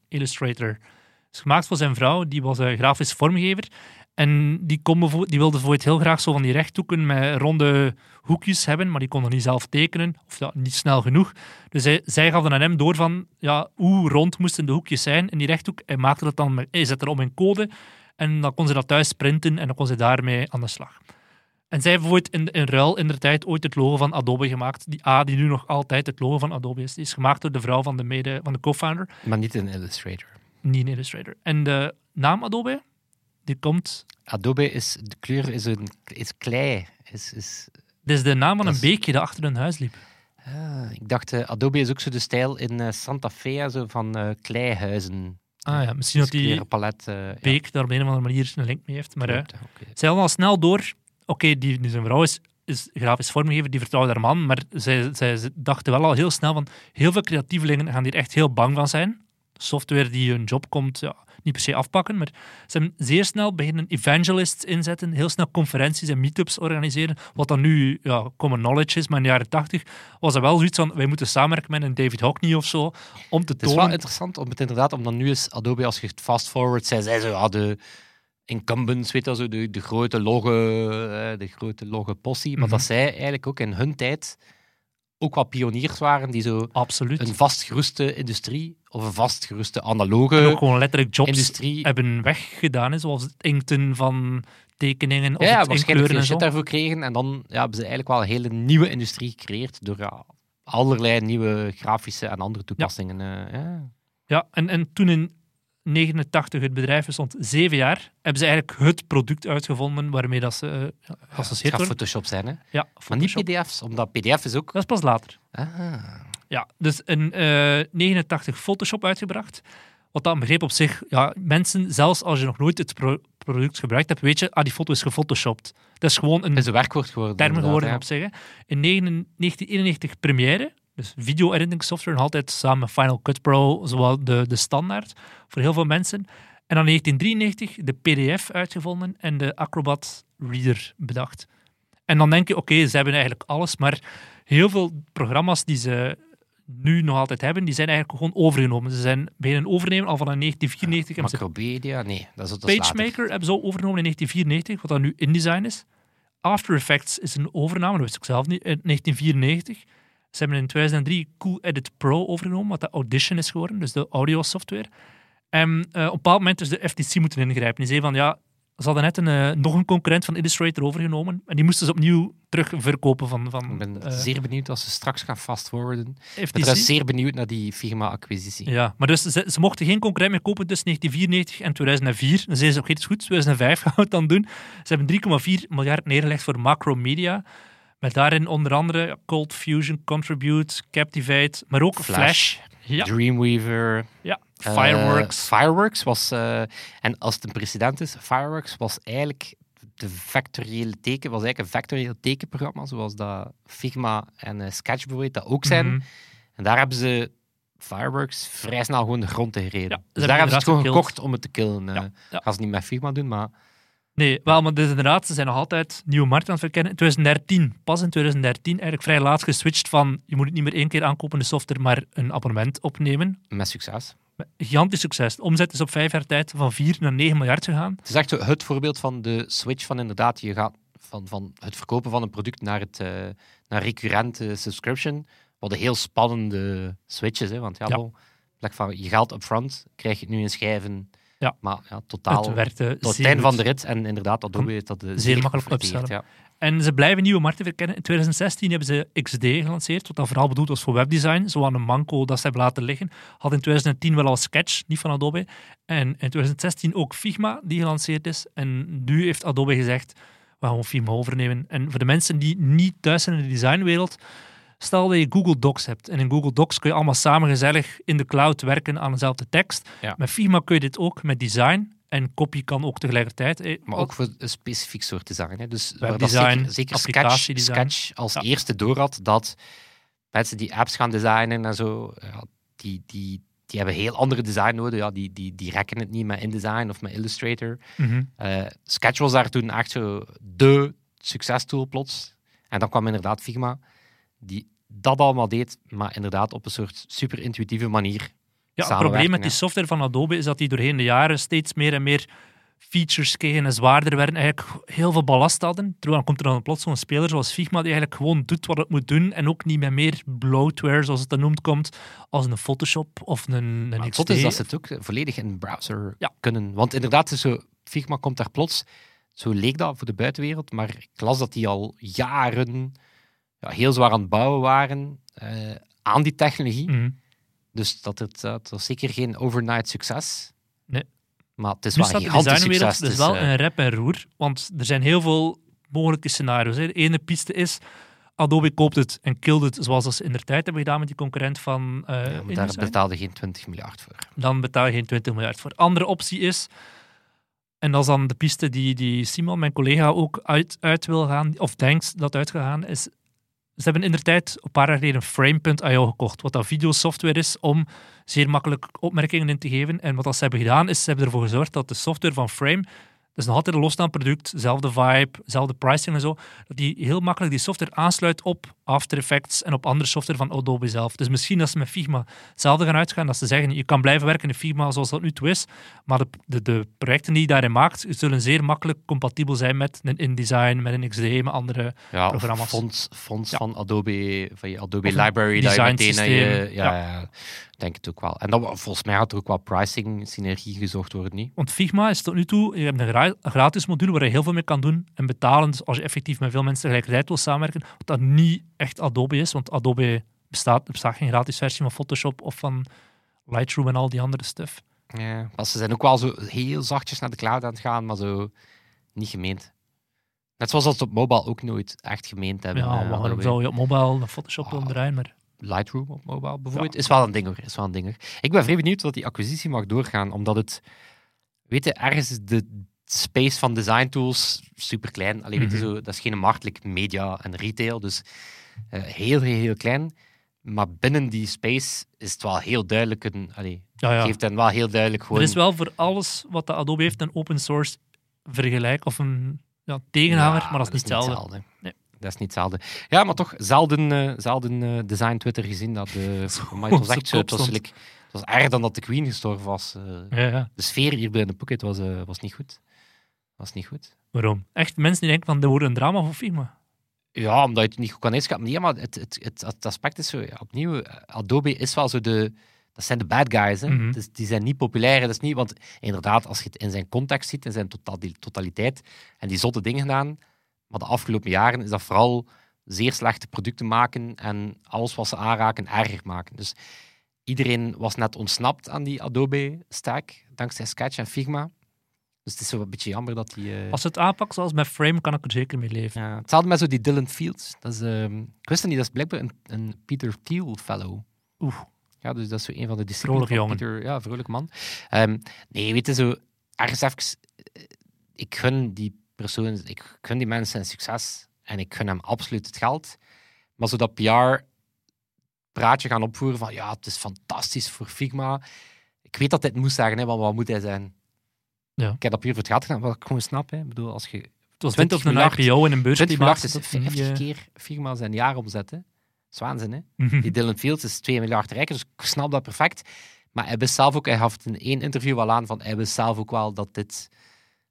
Speaker 3: Illustrator. Het is gemaakt voor zijn vrouw, die was een grafisch vormgever. En die, kon die wilde bijvoorbeeld heel graag zo van die rechthoeken met ronde hoekjes hebben, maar die kon er niet zelf tekenen, of ja, niet snel genoeg. Dus hij, zij gaf dan aan hem door van ja, hoe rond moesten de hoekjes zijn in die rechthoek. Hij maakte dat dan, hij zette erop in code en dan kon ze dat thuis printen en dan kon ze daarmee aan de slag. En zij heeft in, in ruil in de tijd ooit het logo van Adobe gemaakt. Die A, die nu nog altijd het logo van Adobe is. Die is gemaakt door de vrouw van de, mede, van de co-founder
Speaker 2: Maar niet in Illustrator.
Speaker 3: niet in Illustrator. En de naam Adobe, die komt...
Speaker 2: Adobe is, de kleur is, een, is klei. Is, is,
Speaker 3: Dit is de naam van een beekje dat achter hun huis liep.
Speaker 2: ah, ik dacht, eh, Adobe is ook zo de stijl in eh, Santa Fe, zo van eh, kleihuizen.
Speaker 3: Ah ja, misschien dat die
Speaker 2: ja,
Speaker 3: beek daar op een of andere manier een link mee heeft. Maar
Speaker 2: klopt,
Speaker 3: zij al snel door... Oké, die, die zijn vrouw is, is grafisch vormgever, die vertrouwde haar man. Maar zij, zij dachten wel al heel snel van... Heel veel creatievelingen gaan hier echt heel bang van zijn. Software die hun job komt, ja, niet per se afpakken. Maar ze hebben zeer snel beginnen evangelists inzetten. Heel snel conferenties en meetups organiseren. Wat dan nu ja, common knowledge is. Maar in de jaren tachtig was er wel zoiets van... Wij moeten samenwerken met een David Hockney of zo. Om te
Speaker 2: Het is wel
Speaker 3: tonen...
Speaker 2: interessant om het inderdaad, omdat nu is Adobe, als je het fast forward, zij zei zo, ja, de incumbents, weet je, wel, zo, de, de grote logge, eh, de grote logge possie, maar
Speaker 3: Mhm.
Speaker 2: dat zij eigenlijk ook in hun tijd ook wat pioniers waren die zo
Speaker 3: Absoluut.
Speaker 2: een vastgeruste industrie of een vastgeruste
Speaker 3: En ook
Speaker 2: analoge
Speaker 3: gewoon letterlijk jobs
Speaker 2: industrie
Speaker 3: hebben weggedaan. Hè, zoals het inkten van tekeningen of
Speaker 2: Ja, ja waarschijnlijk veel shit daarvoor kregen. En dan ja, hebben ze eigenlijk wel een hele nieuwe industrie gecreëerd door ja, allerlei nieuwe grafische en andere toepassingen. eh, ja.
Speaker 3: Ja, en, en toen in 89 het bedrijf bestond, zeven jaar, hebben ze eigenlijk het product uitgevonden waarmee dat ze eh, ja,
Speaker 2: Het gaat. Photoshop zijn, hè?
Speaker 3: Ja,
Speaker 2: maar niet. PDF's, omdat PDF is ook...
Speaker 3: Dat is pas later.
Speaker 2: Ah.
Speaker 3: Ja, dus in eh 89 Photoshop uitgebracht. Wat dat begrip op zich, ja, mensen, zelfs als je nog nooit het pro- product gebruikt hebt, weet je, ah, die foto is gefotoshopt. Dat is gewoon een
Speaker 2: is een werkwoord geworden.
Speaker 3: term geworden
Speaker 2: ja.
Speaker 3: op hè. In 9 1991 Premiere, dus video editing software, nog altijd samen met Final Cut Pro, zowel de, de standaard voor heel veel mensen. En dan 1993 de PDF uitgevonden en de Acrobat Reader bedacht. En dan denk je, oké, ze hebben eigenlijk alles, maar heel veel programma's die ze nu nog altijd hebben, die zijn eigenlijk gewoon overgenomen. Ze zijn beginnen overnemen al van 1994. hebben ze
Speaker 2: Macromedia, nee, dat is, later.
Speaker 3: PageMaker hebben ze al overgenomen in 1994, wat dan nu InDesign is. After Effects is een overname, dat wist ik zelf niet, in 1994. Ze hebben in 2003 Cool Edit Pro overgenomen, wat de Audition is geworden, dus de audio software. En eh, op een bepaald moment is de FTC moeten ingrijpen. Die zei van, ja, ze hadden net een, eh, nog een concurrent van Illustrator overgenomen en die moesten ze opnieuw terug verkopen van, van
Speaker 2: Ik ben
Speaker 3: eh,
Speaker 2: zeer benieuwd als ze straks gaan fastforwarden. Ik ben zeer benieuwd naar die Figma-acquisitie.
Speaker 3: Ja, maar dus ze, ze mochten geen concurrent meer kopen tussen 1994 en 2004. Dan zeiden ze, oké, het is goed, 2005 gaan we het dan doen. Ze hebben 3,4 miljard neergelegd voor Macromedia. Met daarin onder andere Cold Fusion, Contribute, Captivate, maar ook Flash.
Speaker 2: Flash,
Speaker 3: Ja,
Speaker 2: Dreamweaver,
Speaker 3: ja.
Speaker 2: eh,
Speaker 3: Fireworks.
Speaker 2: Fireworks was, eh, en als het een precedent is, Fireworks was eigenlijk de vectoriële teken, was eigenlijk een vectorieel tekenprogramma, zoals dat Figma en eh, Sketch bijvoorbeeld dat ook zijn.
Speaker 3: Mhm.
Speaker 2: En daar hebben ze Fireworks vrij snel gewoon de grond in gereden.
Speaker 3: Ja,
Speaker 2: dus daar hebben ze het gewoon gekocht om het te killen.
Speaker 3: Ja, ja.
Speaker 2: Gaan ze niet met Figma doen, maar
Speaker 3: Nee, wel, maar dus inderdaad, ze zijn nog altijd nieuwe markt aan het verkennen. In 2013, pas in 2013, eigenlijk vrij laat geswitcht van je moet het niet meer één keer aankopen, de software, maar een abonnement opnemen.
Speaker 2: met succes.
Speaker 3: Gigantisch succes. De omzet is op vijf jaar tijd van 4 naar 9 miljard gegaan.
Speaker 2: Het is echt het voorbeeld van de switch van inderdaad, je gaat van, van het verkopen van een product naar, het, eh, naar recurrente subscription. Wat een heel spannende switch is, hè? want ja,
Speaker 3: Ja.
Speaker 2: wel, in plek van je geld upfront, krijg je het nu in schijven.
Speaker 3: Ja.
Speaker 2: Maar ja, totaal
Speaker 3: Het werkte
Speaker 2: tot het
Speaker 3: zeer
Speaker 2: einde van de rit. En inderdaad, Adobe heeft dat eh,
Speaker 3: Zeer makkelijk
Speaker 2: geforteerd,
Speaker 3: upsellen.
Speaker 2: Ja.
Speaker 3: En ze blijven nieuwe markten verkennen. In 2016 hebben ze XD gelanceerd, wat dan vooral bedoeld was voor webdesign. Zo aan een manco dat ze hebben laten liggen. Had in 2010 wel al Sketch, niet van Adobe. En in 2016 ook Figma, die gelanceerd is. En nu heeft Adobe gezegd, we gaan Figma overnemen. En voor de mensen die niet thuis zijn in de designwereld, stel dat je Google Docs hebt. En in Google Docs kun je allemaal samen gezellig in de cloud werken aan dezelfde tekst.
Speaker 2: Ja.
Speaker 3: Met Figma kun je dit ook, met design. En copy kan ook tegelijkertijd. Eh,
Speaker 2: Maar ook voor een specifiek soort design. Hè. Dus
Speaker 3: Webdesign,
Speaker 2: zeker, zeker Sketch. Sketch als
Speaker 3: Ja.
Speaker 2: eerste door had dat mensen die apps gaan designen en zo, ja, die, die, die hebben heel andere design nodig. Ja, die, die, die rekken het niet met InDesign of met Illustrator.
Speaker 3: Mhm.
Speaker 2: Eh, Sketch was daar toen echt zo de succestool plots. En dan kwam inderdaad Figma, die dat allemaal deed, maar inderdaad op een soort super intuïtieve manier.
Speaker 3: Ja, het probleem met die software van Adobe is dat die doorheen de jaren steeds meer en meer features kregen en zwaarder werden. Eigenlijk heel veel ballast hadden. Terwijl dan komt er dan plots zo'n speler zoals Figma die eigenlijk gewoon doet wat het moet doen en ook niet met meer bloatware, zoals het dan noemt, komt als een Photoshop of een, een
Speaker 2: het
Speaker 3: XD.
Speaker 2: zot is dat ze het ook volledig in de browser
Speaker 3: Ja.
Speaker 2: kunnen. Want inderdaad, zo, Figma komt daar plots, zo leek dat voor de buitenwereld, maar ik las dat die al jaren ja, heel zwaar aan het bouwen waren eh, aan die technologie.
Speaker 3: Mhm.
Speaker 2: Dus dat het, eh, het was zeker geen overnight succes.
Speaker 3: Nee.
Speaker 2: Maar het is
Speaker 3: Nu
Speaker 2: wel een gigantisch
Speaker 3: designwereld
Speaker 2: succes.
Speaker 3: dus
Speaker 2: Het
Speaker 3: wel
Speaker 2: is, eh,
Speaker 3: een rep en roer, want er zijn heel veel mogelijke scenario's. Hè. De ene piste is, Adobe koopt het en killt het, zoals ze in de tijd hebben gedaan met die concurrent van eh
Speaker 2: ja, maar daar betaalde geen 20 miljard voor.
Speaker 3: dan betaal je geen 20 miljard voor. Andere optie is, en dat is dan de piste die, die Simon, mijn collega, ook uit, uit wil gaan, of denkt dat uitgegaan is. Ze hebben in de tijd een paar jaar geleden Frame.io gekocht, wat dat videosoftware is om zeer makkelijk opmerkingen in te geven. En wat dat ze hebben gedaan, is ze hebben ervoor gezorgd dat de software van Frame, is nog altijd een losstaand product, zelfde vibe, zelfde pricing en zo, dat die heel makkelijk die software aansluit op After Effects en op andere software van Adobe zelf. Dus misschien als ze met Figma hetzelfde gaan uitgaan, dat ze zeggen, je kan blijven werken in Figma zoals dat nu toe is, maar de, de, de projecten die je daarin maakt, zullen zeer makkelijk compatibel zijn met een InDesign, met een XD, met andere...
Speaker 2: Ja,
Speaker 3: Programma's.
Speaker 2: fonds, fonds
Speaker 3: Ja.
Speaker 2: van Adobe, van je Adobe Library, dat je meteen naar je...
Speaker 3: designsysteem.
Speaker 2: Ja,
Speaker 3: Ja.
Speaker 2: denk het ook wel. En dan, volgens mij had er ook wel pricing synergie gezocht worden, niet?
Speaker 3: Want Figma is tot nu toe, je hebt een gratis module waar je heel veel mee kan doen. En betalend als je effectief met veel mensen tegelijkertijd wil samenwerken. Wat dat niet echt Adobe is, want Adobe bestaat, er bestaat geen gratis versie van Photoshop of van Lightroom en al die andere stuff.
Speaker 2: Ja, maar ze zijn ook wel zo heel zachtjes naar de cloud aan het gaan, maar zo niet gemeend. Net zoals dat ze op mobile ook nooit echt gemeend hebben.
Speaker 3: Ja,
Speaker 2: eh,
Speaker 3: waarom zou je op mobile een Photoshop willen draaien? Maar
Speaker 2: Lightroom op mobile bijvoorbeeld,
Speaker 3: Ja.
Speaker 2: is wel een ding hoor. Is wel een ding hoor. Ik ben vrij benieuwd dat die acquisitie mag doorgaan, omdat het, weet je, ergens de space van design tools super klein. Alleen weet je
Speaker 3: Mhm.
Speaker 2: zo, dat is geen marktelijk media en retail, dus eh, heel, heel, heel klein. Maar binnen die space is het wel heel duidelijk een, allee,
Speaker 3: ja, ja.
Speaker 2: geeft hen wel heel duidelijk gewoon.
Speaker 3: Er is wel voor alles wat de Adobe heeft een open source vergelijk of een ja, tegenhanger, maar dat is niet hetzelfde. Nee.
Speaker 2: Dat is niet hetzelfde. Ja, maar toch zelden, zelden eh, design Twitter gezien dat de. Maar het was echt zo. Het was, het erger dan dat de Queen gestorven was.
Speaker 3: Ja, ja.
Speaker 2: de sfeer hier bij de Pocket was, was niet goed. Was niet goed.
Speaker 3: Waarom? Echt mensen die denken van, dit wordt een drama voor Figma.
Speaker 2: Ja, omdat je het niet goed kan inschatten. Nee, maar het, het, het, het aspect is zo, ja, opnieuw, eh, Adobe is wel zo de... Dat zijn de bad guys, hè. Dus die zijn niet populair. Dat is niet, want inderdaad, als je het in zijn context ziet, in zijn totaal, die totaliteit, en die zotte dingen gedaan, maar de afgelopen jaren is dat vooral zeer slechte producten maken en alles wat ze aanraken erger maken. Dus iedereen was net ontsnapt aan die Adobe-stack, dankzij Sketch en Figma. Dus het is zo een beetje jammer dat die... eh,
Speaker 3: Als het aanpakken zoals met Frame, kan ik er zeker mee leven.
Speaker 2: ja, hetzelfde met zo die Dylan Fields. Dat is, ehm, ik wist niet, dat is blijkbaar een, een Peter Thiel fellow.
Speaker 3: Oeh.
Speaker 2: Ja, dus dat is zo een van de discipelen
Speaker 3: Vrolijke
Speaker 2: van
Speaker 3: jongen.
Speaker 2: Peter. Ja, vrolijk man. Ehm, nee, weet je, zo ergens even... eh, Ik gun die persoon, ik gun die mensen succes. En ik gun hem absoluut het geld. Maar zo dat PR-praatje gaan opvoeren van ja, het is fantastisch voor Figma. Ik weet dat hij het moest zeggen, hè, want wat moet hij zijn?
Speaker 3: Ja.
Speaker 2: Ik heb dat puur voor het geld gedaan, wat ik gewoon snap. Hè. Ik bedoel, als je
Speaker 3: Het was
Speaker 2: 20
Speaker 3: net op een
Speaker 2: miljard-
Speaker 3: IPO in een
Speaker 2: 20
Speaker 3: beursklimaat.
Speaker 2: miljard is
Speaker 3: dat niet,
Speaker 2: 50
Speaker 3: eh,
Speaker 2: keer Figma zijn jaaromzet. hè. Zwaanzin, hè?
Speaker 3: mhm.
Speaker 2: Die Dylan Fields is 2 miljard rijker, dus ik snap dat perfect. Maar hij wist zelf ook, hij gaf het in één interview wel aan, van hij wist zelf ook wel dat dit...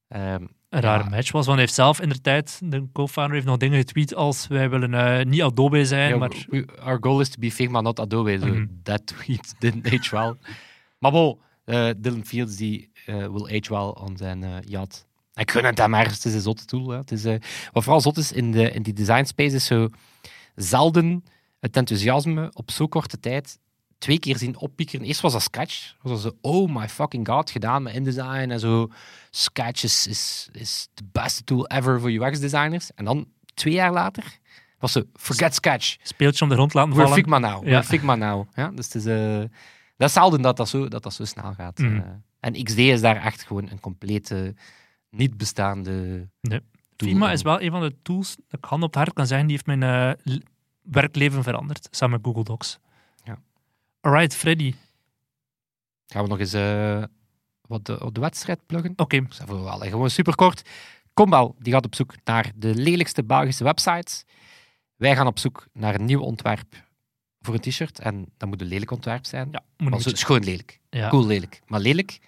Speaker 2: ehm,
Speaker 3: een rare
Speaker 2: Ja.
Speaker 3: match was. Want hij heeft zelf in de tijd, de co-founder heeft nog dingen getweet als wij willen eh, niet Adobe zijn, maar
Speaker 2: we- our goal is to be Figma, not Adobe. So
Speaker 3: Mhm.
Speaker 2: that tweet didn't age well. Maar bon, eh, Dylan Fields die will age well on zijn eh yacht. Ik gun het hem ergens, het is een zotte tool. Hè. Het is, eh, wat vooral zot is in, de, in die design space is zo zelden het enthousiasme op zo korte tijd twee keer zien oppiekeren. Eerst was dat Sketch. Was dat zo, oh my fucking god, gedaan met InDesign en zo. Sketch is, is, is de beste tool ever voor UX-designers. En dan, twee jaar later, was zo, forget Sketch.
Speaker 3: speeltje om de grond laten
Speaker 2: We're
Speaker 3: vallen.
Speaker 2: Figma now.
Speaker 3: Ja.
Speaker 2: We're Figma now. Ja, dus het is, eh, dat is zelden dat dat zo, dat dat zo snel gaat.
Speaker 3: Mhm.
Speaker 2: En XD is daar echt gewoon een complete, niet bestaande
Speaker 3: Nee.
Speaker 2: tool.
Speaker 3: Figma is wel een van de tools dat ik hand op het hart kan zeggen, die heeft mijn eh, werkleven veranderd, samen met Google Docs.
Speaker 2: Ja.
Speaker 3: Alright, Freddy.
Speaker 2: Gaan we nog eens eh, wat de, op de wedstrijd pluggen?
Speaker 3: Oké,
Speaker 2: eh, gewoon superkort. Combel die gaat op zoek naar de lelijkste Belgische websites. Wij gaan op zoek naar een nieuw ontwerp voor een t-shirt. En dat moet een lelijk ontwerp zijn.
Speaker 3: ja, moet
Speaker 2: maar zo, schoon lelijk.
Speaker 3: Ja.
Speaker 2: Cool lelijk, maar lelijk.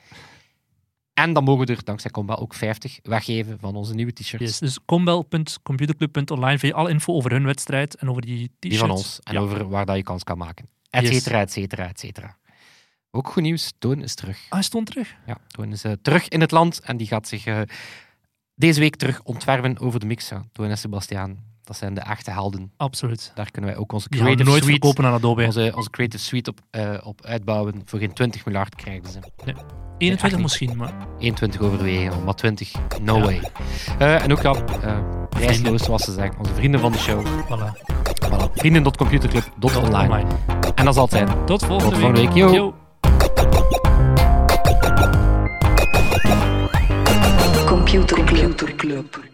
Speaker 2: En dan mogen we er dankzij Combel ook 50 weggeven van onze nieuwe t-shirts.
Speaker 3: Yes, dus combel.computerclub.online vind je alle info over hun wedstrijd en over die t-shirts.
Speaker 2: Die van ons. En
Speaker 3: Ja.
Speaker 2: over waar dat je kans kan maken. Et
Speaker 3: Yes.
Speaker 2: cetera, et cetera, et cetera. Ook goed nieuws. Toon is terug.
Speaker 3: Ah, hij stond terug.
Speaker 2: Ja, Toon is eh, terug in het land. En die gaat zich eh, deze week terug ontwerpen over de mix. Toon en Sebastiaan. Dat zijn de echte helden.
Speaker 3: Absoluut.
Speaker 2: Daar kunnen wij ook onze
Speaker 3: Die
Speaker 2: creative
Speaker 3: nooit
Speaker 2: suite,
Speaker 3: verkopen aan Adobe.
Speaker 2: onze, onze creative suite op, eh, op uitbouwen. Voor geen 20 miljard krijgen ze.
Speaker 3: 21
Speaker 2: niet.
Speaker 3: misschien, maar
Speaker 2: 21 overwegen, maar 20, no
Speaker 3: Ja.
Speaker 2: way. Eh, en ook ja, eh prijsloos zoals ze zeggen. Onze vrienden van de show.
Speaker 3: voilà.
Speaker 2: Voilà. Vrienden.computerclub.online.
Speaker 3: Online.
Speaker 2: En dat zal het zijn.
Speaker 3: Tot volgende
Speaker 2: Tot volgende week. Yo.
Speaker 3: Yo.
Speaker 1: Computer Club.